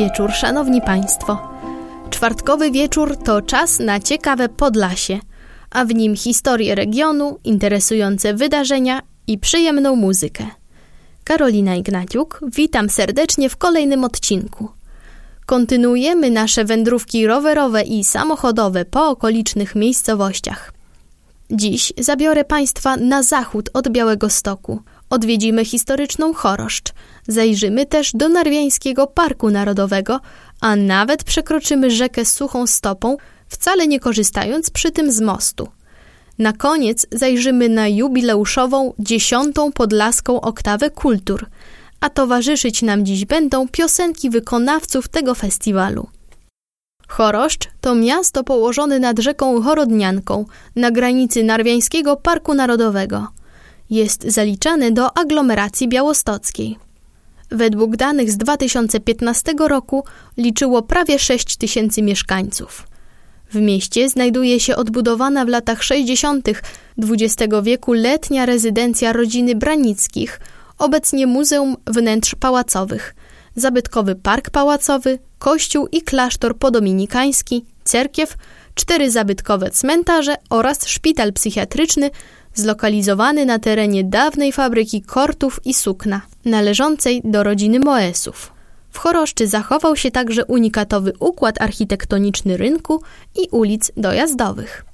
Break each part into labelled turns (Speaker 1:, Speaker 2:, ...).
Speaker 1: Wieczór, szanowni państwo. Czwartkowy wieczór to czas na ciekawe Podlasie, a w nim historię regionu, interesujące wydarzenia i przyjemną muzykę. Karolina Ignaciuk, witam serdecznie w kolejnym odcinku. Kontynuujemy nasze wędrówki rowerowe i samochodowe po okolicznych miejscowościach. Dziś zabiorę Państwa na zachód od Białego Stoku. Odwiedzimy historyczną Choroszcz, zajrzymy też do Narwiańskiego Parku Narodowego, a nawet przekroczymy rzekę suchą stopą, wcale nie korzystając przy tym z mostu. Na koniec zajrzymy na jubileuszową dziesiątą podlaską oktawę kultur, a towarzyszyć nam dziś będą piosenki wykonawców tego festiwalu. Choroszcz to miasto położone nad rzeką Chorodnianką na granicy Narwiańskiego Parku Narodowego. Jest zaliczane do aglomeracji białostockiej. Według danych z 2015 roku liczyło prawie 6 tysięcy mieszkańców. W mieście znajduje się odbudowana w latach 60. XX wieku letnia rezydencja rodziny Branickich, obecnie Muzeum Wnętrz Pałacowych, zabytkowy park pałacowy, kościół i klasztor podominikański, cerkiew, cztery zabytkowe cmentarze oraz szpital psychiatryczny zlokalizowany na terenie dawnej fabryki kortów i sukna, należącej do rodziny Moesów. W Choroszczy zachował się także unikatowy układ architektoniczny rynku i ulic dojazdowych.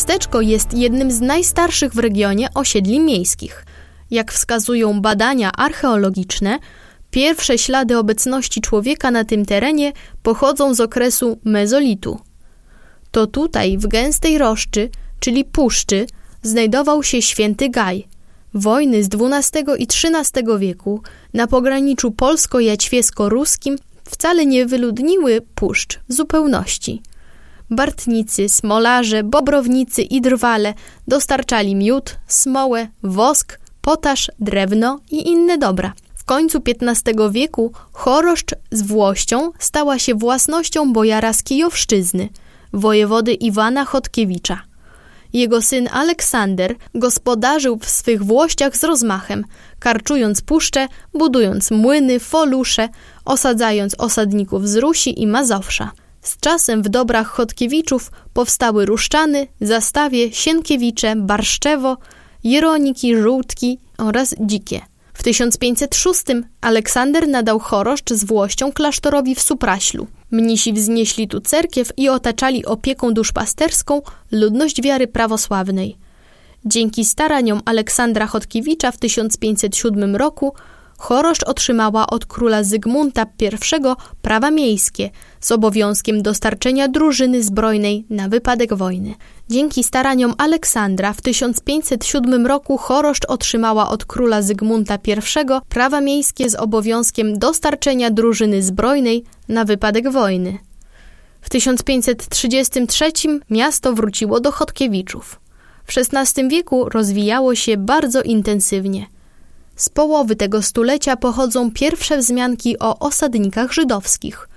Speaker 1: Miasteczko jest jednym z najstarszych w regionie osiedli miejskich. Jak wskazują badania archeologiczne, pierwsze ślady obecności człowieka na tym terenie pochodzą z okresu mezolitu. To tutaj, w gęstej roszczy, czyli puszczy, znajdował się święty Gaj. Wojny z XII i XIII wieku na pograniczu polsko-jaćwiesko-ruskim wcale nie wyludniły puszcz w zupełności. Bartnicy, smolarze, bobrownicy i drwale dostarczali miód, smołę, wosk, potaż, drewno i inne dobra. W końcu XV wieku choroszcz z Włością stała się własnością bojara z Kijowszczyzny, wojewody Iwana Chodkiewicza. Jego syn Aleksander gospodarzył w swych włościach z rozmachem, karczując puszcze, budując młyny, folusze, osadzając osadników z Rusi i Mazowsza. Z czasem w dobrach Chodkiewiczów powstały Ruszczany, Zastawie, Sienkiewicze, Barszczewo, Jeroniki, Żółtki oraz Dzikie. W 1506 Aleksander nadał choroszcz z Włością klasztorowi w Supraślu. Mnisi wznieśli tu cerkiew i otaczali opieką duszpasterską ludność wiary prawosławnej. Dzięki staraniom Aleksandra Chodkiewicza w 1507 roku Choroszcz otrzymała od króla Zygmunta I prawa miejskie z obowiązkiem dostarczenia drużyny zbrojnej na wypadek wojny. Dzięki staraniom Aleksandra w 1507 roku Choroszcz otrzymała od króla Zygmunta I prawa miejskie z obowiązkiem dostarczenia drużyny zbrojnej na wypadek wojny. W 1533 miasto wróciło do Chodkiewiczów. W XVI wieku rozwijało się bardzo intensywnie – z połowy tego stulecia pochodzą pierwsze wzmianki o osadnikach żydowskich.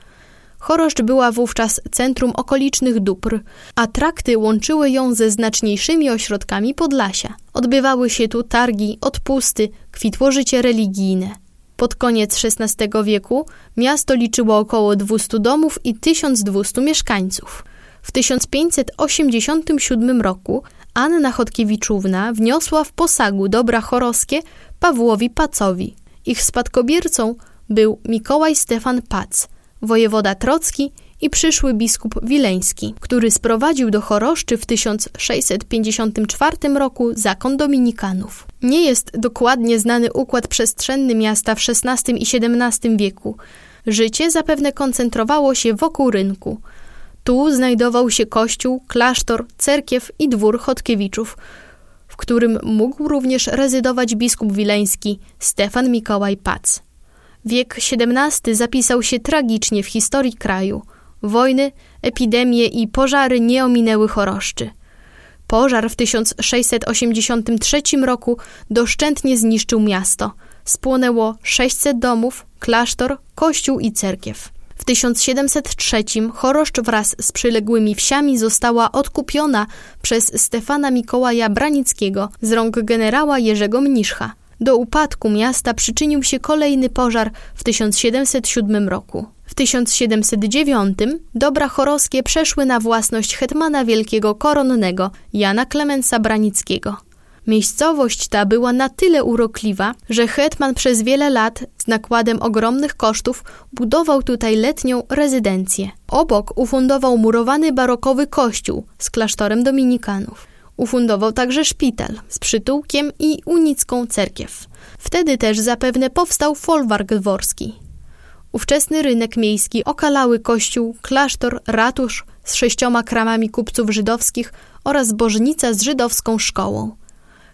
Speaker 1: Choroszcz była wówczas centrum okolicznych dóbr, a trakty łączyły ją ze znaczniejszymi ośrodkami Podlasia. Odbywały się tu targi, odpusty, kwitło życie religijne. Pod koniec XVI wieku miasto liczyło około 200 domów i 1200 mieszkańców. W 1587 roku Anna Chodkiewiczówna wniosła w posagu dobra choroskie Pawłowi Pacowi. Ich spadkobiercą był Mikołaj Stefan Pac, wojewoda trocki i przyszły biskup wileński, który sprowadził do choroszczy w 1654 roku zakon dominikanów. Nie jest dokładnie znany układ przestrzenny miasta w XVI i XVII wieku. Życie zapewne koncentrowało się wokół rynku. Tu znajdował się kościół, klasztor, cerkiew i dwór Chodkiewiczów, w którym mógł również rezydować biskup wileński Stefan Mikołaj Pac. Wiek XVII zapisał się tragicznie w historii kraju. Wojny, epidemie i pożary nie ominęły choroszczy. Pożar w 1683 roku doszczętnie zniszczył miasto. Spłonęło 600 domów, klasztor, kościół i cerkiew. W 1703 Choroszcz wraz z przyległymi wsiami została odkupiona przez Stefana Mikołaja Branickiego z rąk generała Jerzego Mniszcha. Do upadku miasta przyczynił się kolejny pożar w 1707 roku. W 1709 dobra choroskie przeszły na własność hetmana wielkiego koronnego Jana Klemensa Branickiego. Miejscowość ta była na tyle urokliwa, że hetman przez wiele lat z nakładem ogromnych kosztów budował tutaj letnią rezydencję. Obok ufundował murowany barokowy kościół z klasztorem dominikanów. Ufundował także szpital z przytułkiem i unicką cerkiew. Wtedy też zapewne powstał folwark dworski. Ówczesny rynek miejski okalały kościół, klasztor, ratusz z sześcioma kramami kupców żydowskich oraz bożnica z żydowską szkołą.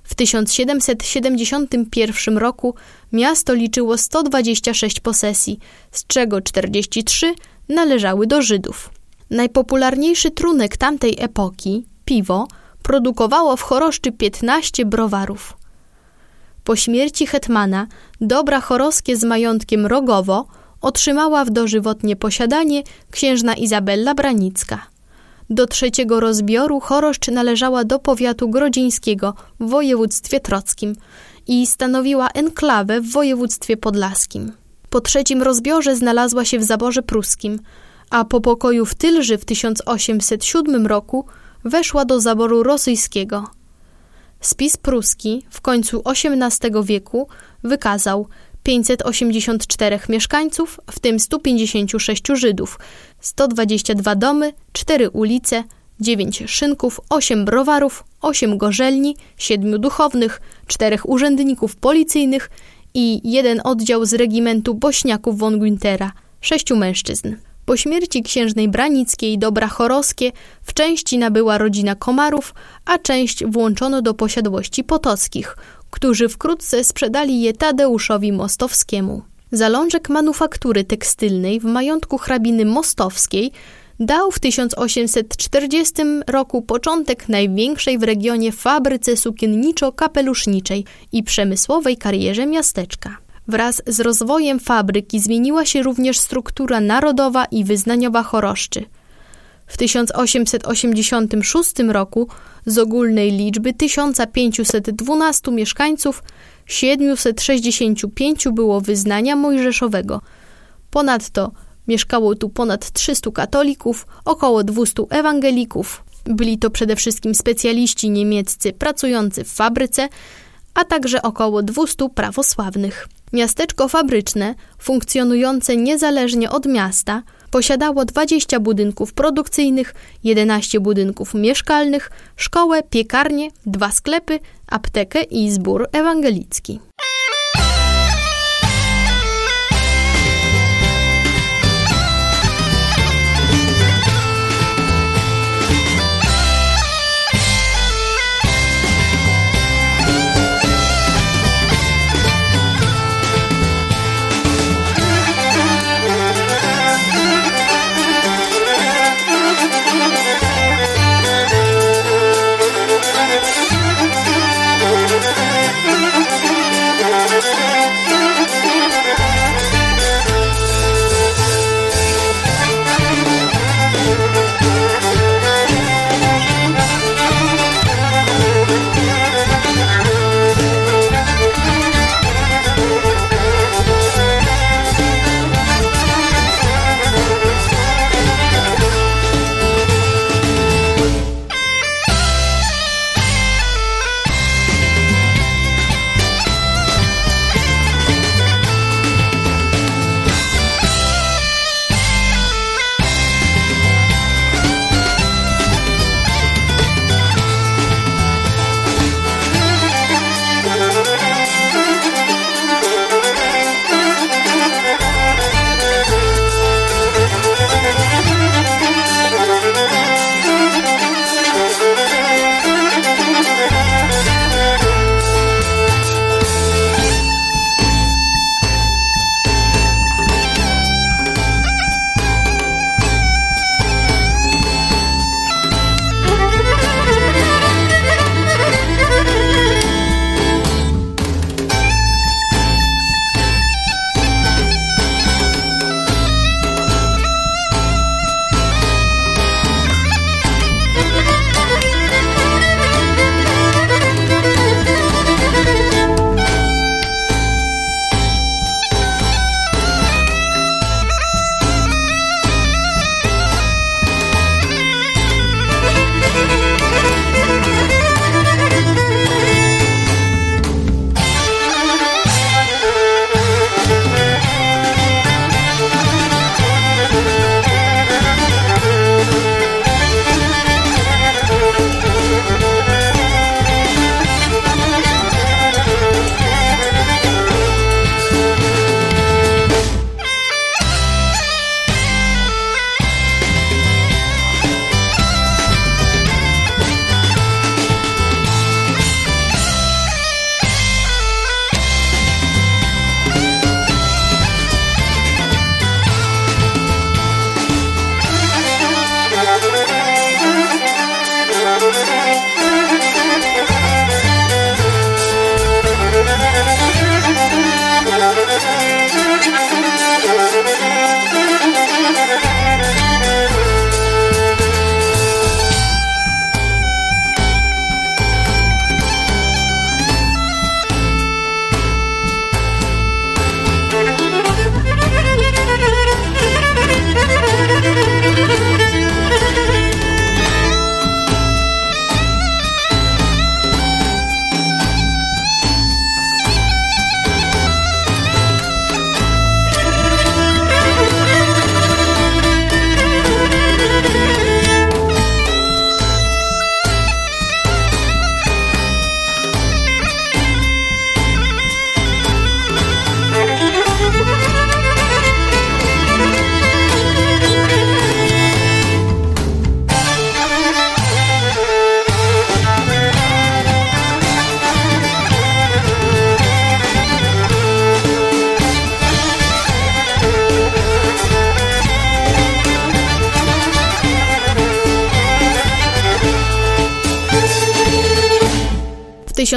Speaker 1: W 1771 roku miasto liczyło 126 posesji, z czego 43 należały do Żydów. Najpopularniejszy trunek tamtej epoki, piwo, produkowało w choroszczy 15 browarów. Po śmierci hetmana dobra choroskie z majątkiem Rogowo otrzymała w dożywotnie posiadanie księżna Izabella Branicka. Do trzeciego rozbioru Choroszcz należała do powiatu grodzińskiego w województwie trockim i stanowiła enklawę w województwie podlaskim. Po trzecim rozbiorze znalazła się w zaborze pruskim, a po pokoju w Tylży w 1807 roku weszła do zaboru rosyjskiego. Spis pruski w końcu XVIII wieku wykazał 584 mieszkańców, w tym 156 Żydów, 122 domy, 4 ulice, dziewięć szynków, osiem browarów, osiem gorzelni, siedmiu duchownych, czterech urzędników policyjnych i jeden oddział z regimentu bośniaków von Güntera, sześciu mężczyzn. Po śmierci księżnej Branickiej dobra choroskie w części nabyła rodzina Komarów, a część włączono do posiadłości Potockich, którzy wkrótce sprzedali je Tadeuszowi Mostowskiemu. Zalążek manufaktury tekstylnej w majątku hrabiny Mostowskiej dał w 1840 roku początek największej w regionie fabryce sukienniczo-kapeluszniczej i przemysłowej karierze miasteczka. Wraz z rozwojem fabryki zmieniła się również struktura narodowa i wyznaniowa choroszczy. W 1886 roku z ogólnej liczby 1512 mieszkańców 765 było wyznania mojżeszowego. Ponadto mieszkało tu ponad 300 katolików, około 200 ewangelików. Byli to przede wszystkim specjaliści niemieccy pracujący w fabryce, a także około 200 prawosławnych. Miasteczko fabryczne, funkcjonujące niezależnie od miasta, posiadało 20 budynków produkcyjnych, 11 budynków mieszkalnych, szkołę, piekarnię, dwa sklepy, aptekę i zbór ewangelicki.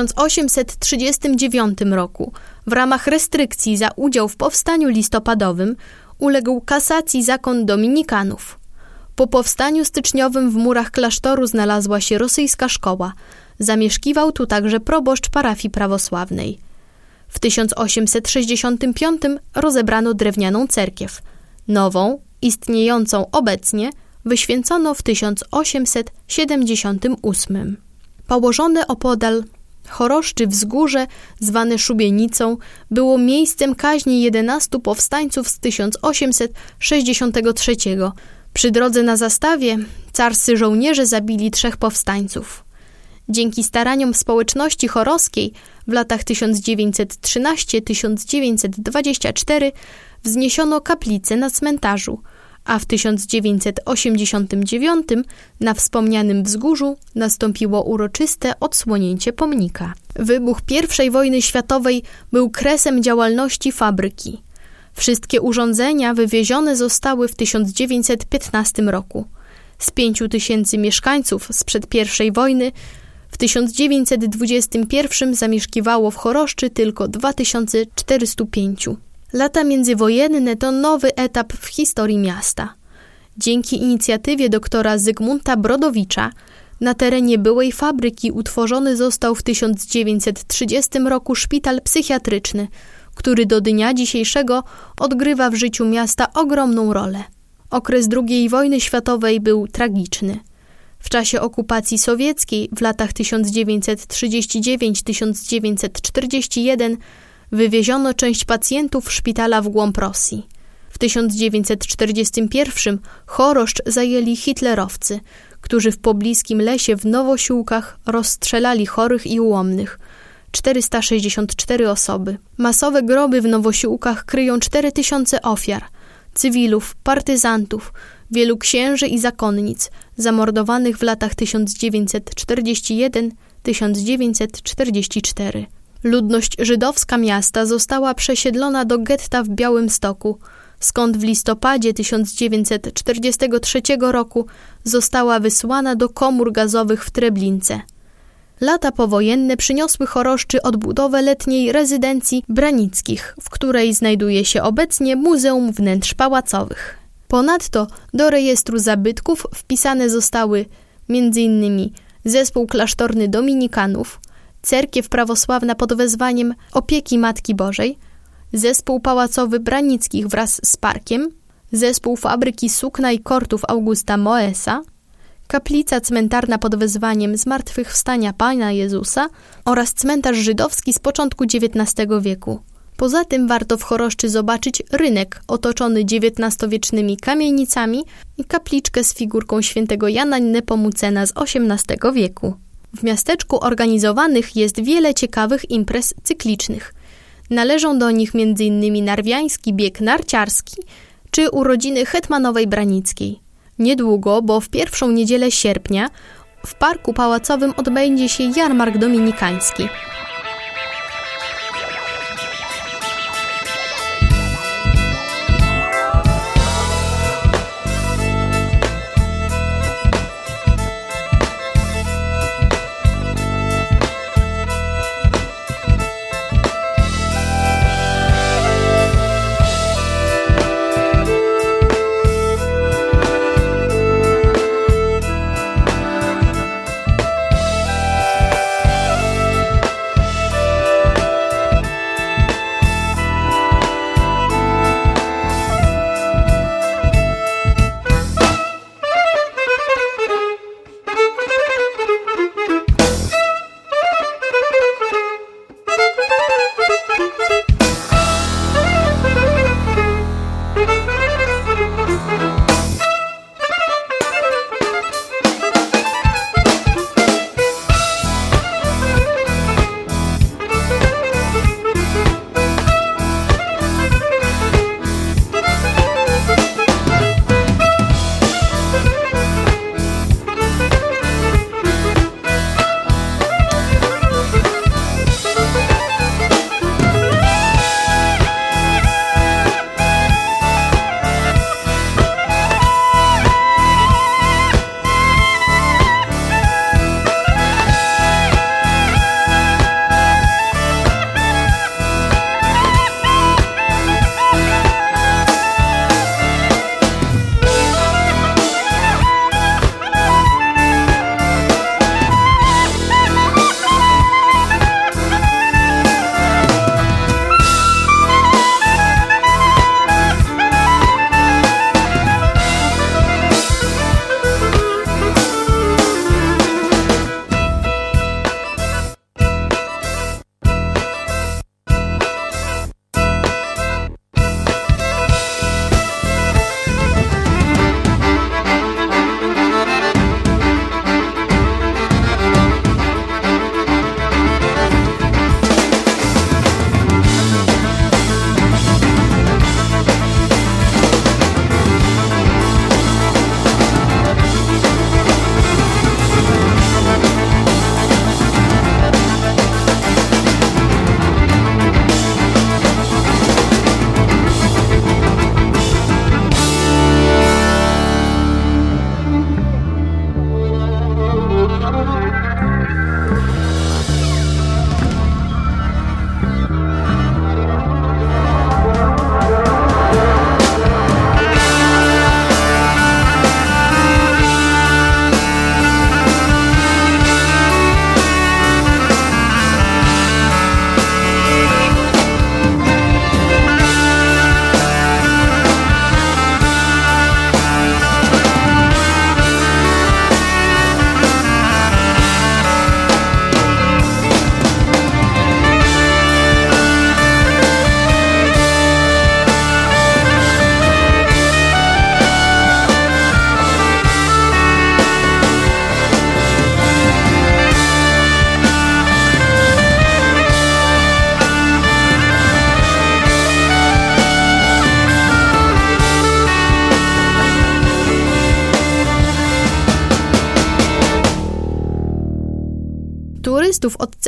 Speaker 1: 1839 roku w ramach restrykcji za udział w powstaniu listopadowym uległ kasacji zakon dominikanów. Po powstaniu styczniowym w murach klasztoru znalazła się rosyjska szkoła. Zamieszkiwał tu także proboszcz parafii prawosławnej. W 1865 rozebrano drewnianą cerkiew. Nową, istniejącą obecnie, wyświęcono w 1878. Położone opodal Choroszczy wzgórze, zwane Szubienicą, było miejscem kaźni 11 powstańców z 1863. Przy drodze na zastawie carscy żołnierze zabili trzech powstańców. Dzięki staraniom społeczności chorowskiej w latach 1913-1924 wzniesiono kaplicę na cmentarzu, a w 1989 na wspomnianym wzgórzu nastąpiło uroczyste odsłonięcie pomnika. Wybuch I wojny światowej był kresem działalności fabryki. Wszystkie urządzenia wywiezione zostały w 1915 roku. Z 5 tysięcy mieszkańców sprzed I wojny w 1921 zamieszkiwało w Choroszczy tylko 2405. Lata międzywojenne to nowy etap w historii miasta. Dzięki inicjatywie doktora Zygmunta Brodowicza na terenie byłej fabryki utworzony został w 1930 roku szpital psychiatryczny, który do dnia dzisiejszego odgrywa w życiu miasta ogromną rolę. Okres II wojny światowej był tragiczny. W czasie okupacji sowieckiej w latach 1939-1941 wywieziono część pacjentów szpitala w głąb Rosji. W 1941 Choroszcz zajęli hitlerowcy, którzy w pobliskim lesie w Nowosiłkach rozstrzelali chorych i ułomnych. 464 osoby. Masowe groby w Nowosiłkach kryją 4000 ofiar, cywilów, partyzantów, wielu księży i zakonnic, zamordowanych w latach 1941-1944. Ludność żydowska miasta została przesiedlona do getta w Białymstoku, skąd w listopadzie 1943 roku została wysłana do komór gazowych w Treblince. Lata powojenne przyniosły choroszczy odbudowę letniej rezydencji Branickich, w której znajduje się obecnie Muzeum Wnętrz Pałacowych. Ponadto do rejestru zabytków wpisane zostały m.in. zespół klasztorny Dominikanów, cerkiew prawosławna pod wezwaniem Opieki Matki Bożej, zespół pałacowy Branickich wraz z parkiem, zespół fabryki sukna i kortów Augusta Moesa, kaplica cmentarna pod wezwaniem Zmartwychwstania Pana Jezusa oraz cmentarz żydowski z początku XIX wieku. Poza tym warto w Choroszczy zobaczyć rynek otoczony XIX-wiecznymi kamienicami i kapliczkę z figurką świętego Jana Nepomucena z XVIII wieku. W miasteczku organizowanych jest wiele ciekawych imprez cyklicznych. Należą do nich m.in. narwiański bieg narciarski czy urodziny Hetmanowej Branickiej. Niedługo, bo w pierwszą niedzielę sierpnia, w Parku Pałacowym odbędzie się jarmark dominikański –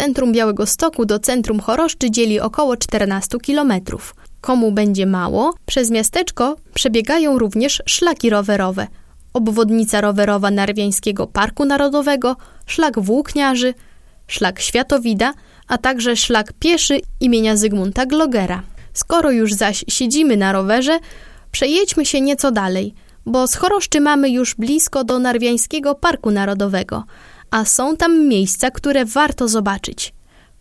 Speaker 1: centrum Białego Stoku do centrum Choroszczy dzieli około 14 kilometrów. Komu będzie mało, przez miasteczko przebiegają również szlaki rowerowe. Obwodnica rowerowa Narwiańskiego Parku Narodowego, szlak Włókniarzy, szlak Światowida, a także szlak pieszy imienia Zygmunta Glogera. Skoro już zaś siedzimy na rowerze, przejedźmy się nieco dalej, bo z Choroszczy mamy już blisko do Narwiańskiego Parku Narodowego, a są tam miejsca, które warto zobaczyć.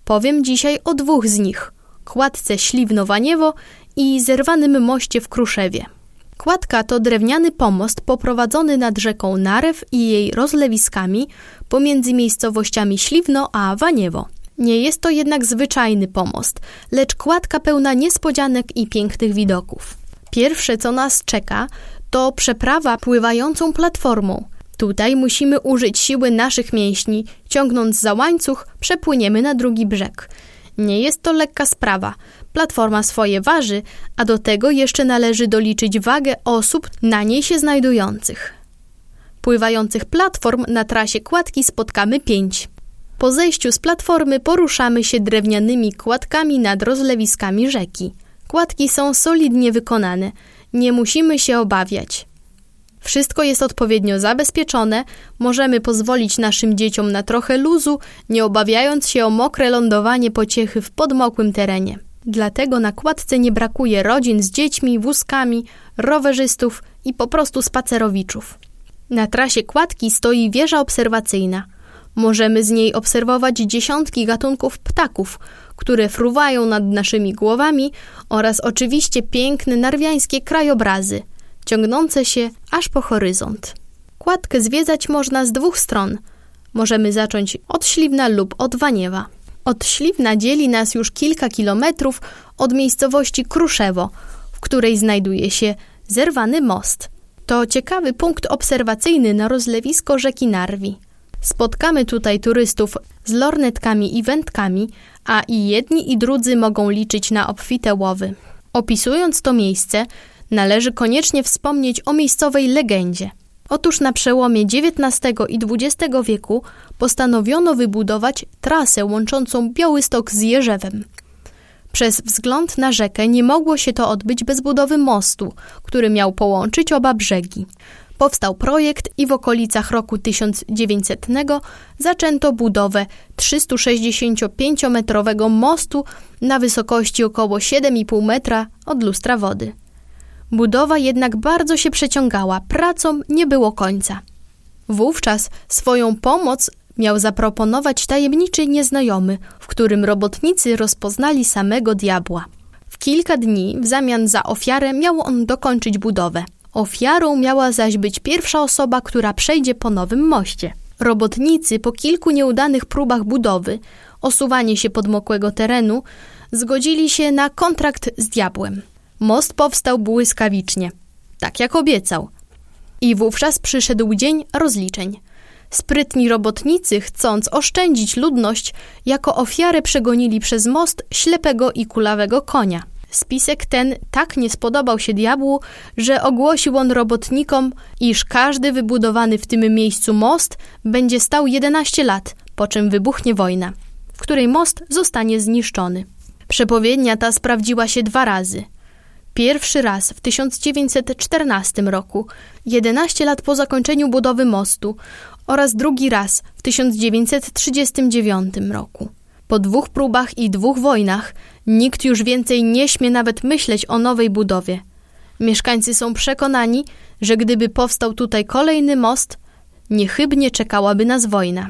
Speaker 1: Powiem dzisiaj o dwóch z nich – kładce Śliwnowaniewo i zerwanym moście w Kruszewie. Kładka to drewniany pomost poprowadzony nad rzeką Narew i jej rozlewiskami pomiędzy miejscowościami Śliwno a Waniewo. Nie jest to jednak zwyczajny pomost, lecz kładka pełna niespodzianek i pięknych widoków. Pierwsze, co nas czeka, to przeprawa pływającą platformą. Tutaj musimy użyć siły naszych mięśni, ciągnąc za łańcuch, przepłyniemy na drugi brzeg. Nie jest to lekka sprawa. Platforma swoje waży, a do tego jeszcze należy doliczyć wagę osób na niej się znajdujących. Pływających platform na trasie kładki spotkamy pięć. Po zejściu z platformy poruszamy się drewnianymi kładkami nad rozlewiskami rzeki. Kładki są solidnie wykonane, nie musimy się obawiać. Wszystko jest odpowiednio zabezpieczone, możemy pozwolić naszym dzieciom na trochę luzu, nie obawiając się o mokre lądowanie pociechy w podmokłym terenie. Dlatego na kładce nie brakuje rodzin z dziećmi, wózkami, rowerzystów i po prostu spacerowiczów. Na trasie kładki stoi wieża obserwacyjna. Możemy z niej obserwować dziesiątki gatunków ptaków, które fruwają nad naszymi głowami oraz oczywiście piękne narwiańskie krajobrazy – ciągnące się aż po horyzont. Kładkę zwiedzać można z dwóch stron. Możemy zacząć od Śliwna lub od Waniewa. Od Śliwna dzieli nas już kilka kilometrów od miejscowości Kruszewo, w której znajduje się zerwany most. To ciekawy punkt obserwacyjny na rozlewisko rzeki Narwi. Spotkamy tutaj turystów z lornetkami i wędkami, a i jedni i drudzy mogą liczyć na obfite łowy. Opisując to miejsce, należy koniecznie wspomnieć o miejscowej legendzie. Otóż na przełomie XIX i XX wieku postanowiono wybudować trasę łączącą Białystok z Jerzewem. Przez wzgląd na rzekę nie mogło się to odbyć bez budowy mostu, który miał połączyć oba brzegi. Powstał projekt i w okolicach roku 1900 zaczęto budowę 365-metrowego mostu na wysokości około 7,5 metra od lustra wody. Budowa jednak bardzo się przeciągała, pracom nie było końca. Wówczas swoją pomoc miał zaproponować tajemniczy nieznajomy, w którym robotnicy rozpoznali samego diabła. W kilka dni w zamian za ofiarę miał on dokończyć budowę. Ofiarą miała zaś być pierwsza osoba, która przejdzie po nowym moście. Robotnicy po kilku nieudanych próbach budowy, osuwanie się podmokłego terenu, zgodzili się na kontrakt z diabłem. Most powstał błyskawicznie, tak jak obiecał. I wówczas przyszedł dzień rozliczeń. Sprytni robotnicy, chcąc oszczędzić ludność, jako ofiarę przegonili przez most ślepego i kulawego konia. Spisek ten tak nie spodobał się diabłu, że ogłosił on robotnikom, iż każdy wybudowany w tym miejscu most będzie stał 11 lat, po czym wybuchnie wojna, w której most zostanie zniszczony. Przepowiednia ta sprawdziła się dwa razy. Pierwszy raz w 1914 roku, 11 lat po zakończeniu budowy mostu, oraz drugi raz w 1939 roku. Po dwóch próbach i dwóch wojnach nikt już więcej nie śmie nawet myśleć o nowej budowie. Mieszkańcy są przekonani, że gdyby powstał tutaj kolejny most, niechybnie czekałaby nas wojna.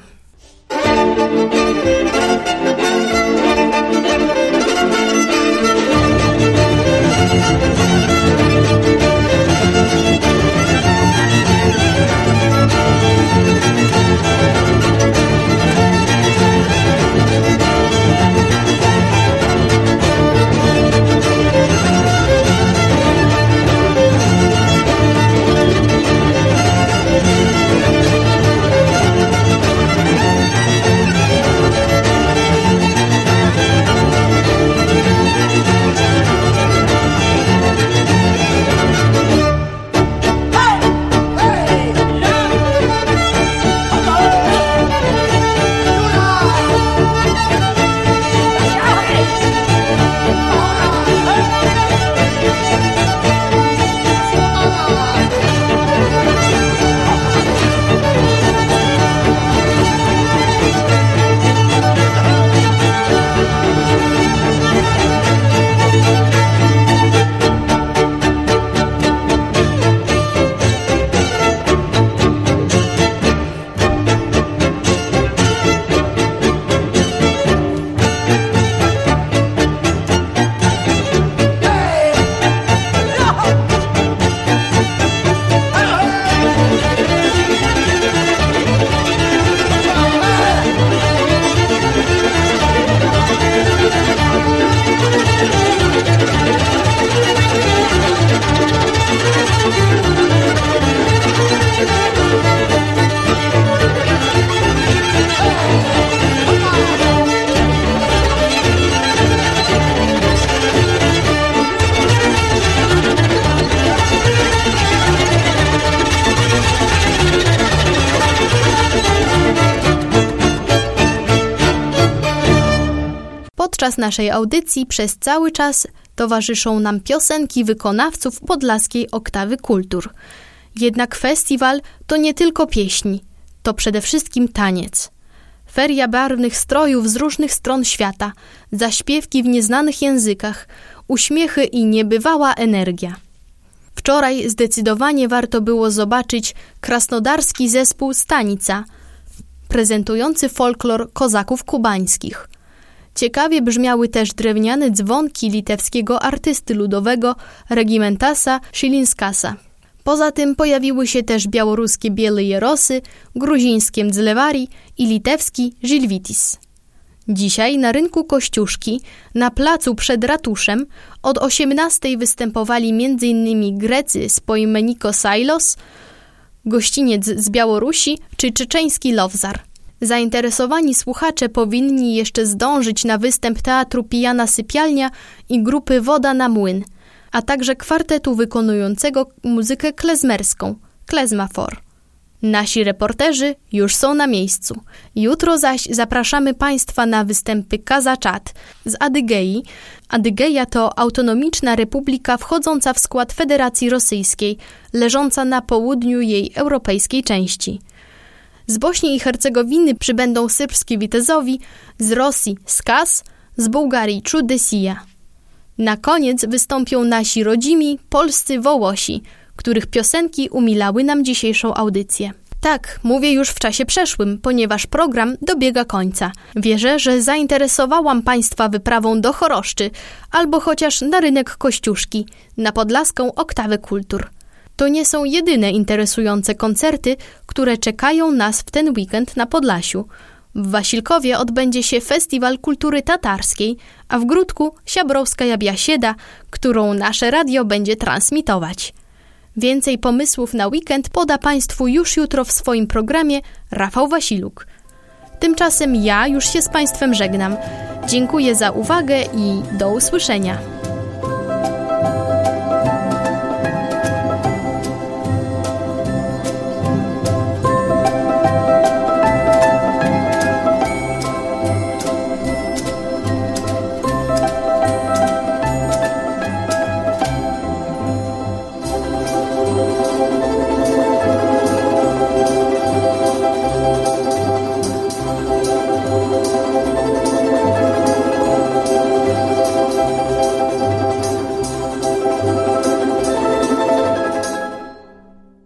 Speaker 1: Naszej audycji przez cały czas towarzyszą nam piosenki wykonawców podlaskiej oktawy kultur. Jednak festiwal to nie tylko pieśni, to przede wszystkim taniec. Feria barwnych strojów z różnych stron świata, zaśpiewki w nieznanych językach, uśmiechy i niebywała energia. Wczoraj zdecydowanie warto było zobaczyć krasnodarski zespół Stanica, prezentujący folklor kozaków kubańskich. Ciekawie brzmiały też drewniane dzwonki litewskiego artysty ludowego Regimentasa Szilinskasa. Poza tym pojawiły się też białoruskie Biele Jerosy, gruzińskie Mdzlewari i litewski Żilwitis. Dzisiaj na rynku Kościuszki, na placu przed ratuszem, od 18 występowali m.in. Grecy z Poimeniko Sailos, gościniec z Białorusi czy czeczeński Lowzar. Zainteresowani słuchacze powinni jeszcze zdążyć na występ teatru Pijana Sypialnia i grupy Woda na Młyn, a także kwartetu wykonującego muzykę klezmerską, Klezmafor. Nasi reporterzy już są na miejscu. Jutro zaś zapraszamy Państwa na występy Kazaczat z Adygei. Adygeja to autonomiczna republika wchodząca w skład Federacji Rosyjskiej, leżąca na południu jej europejskiej części. Z Bośni i Hercegowiny przybędą syrskie Witezowi, z Rosji Skaz, z Bułgarii Czudesija. Na koniec wystąpią nasi rodzimi, polscy Wołosi – których piosenki umilały nam dzisiejszą audycję. Tak, mówię już w czasie przeszłym, ponieważ program dobiega końca. Wierzę, że zainteresowałam Państwa wyprawą do Choroszczy albo chociaż na rynek Kościuszki, na podlaską oktawę kultur. To nie są jedyne interesujące koncerty, które czekają nas w ten weekend na Podlasiu. W Wasilkowie odbędzie się Festiwal Kultury Tatarskiej, a w Grudku Siabrowska Jabiasieda, którą nasze radio będzie transmitować. Więcej pomysłów na weekend poda Państwu już jutro w swoim programie Rafał Wasiluk. Tymczasem ja już się z Państwem żegnam. Dziękuję za uwagę i do usłyszenia.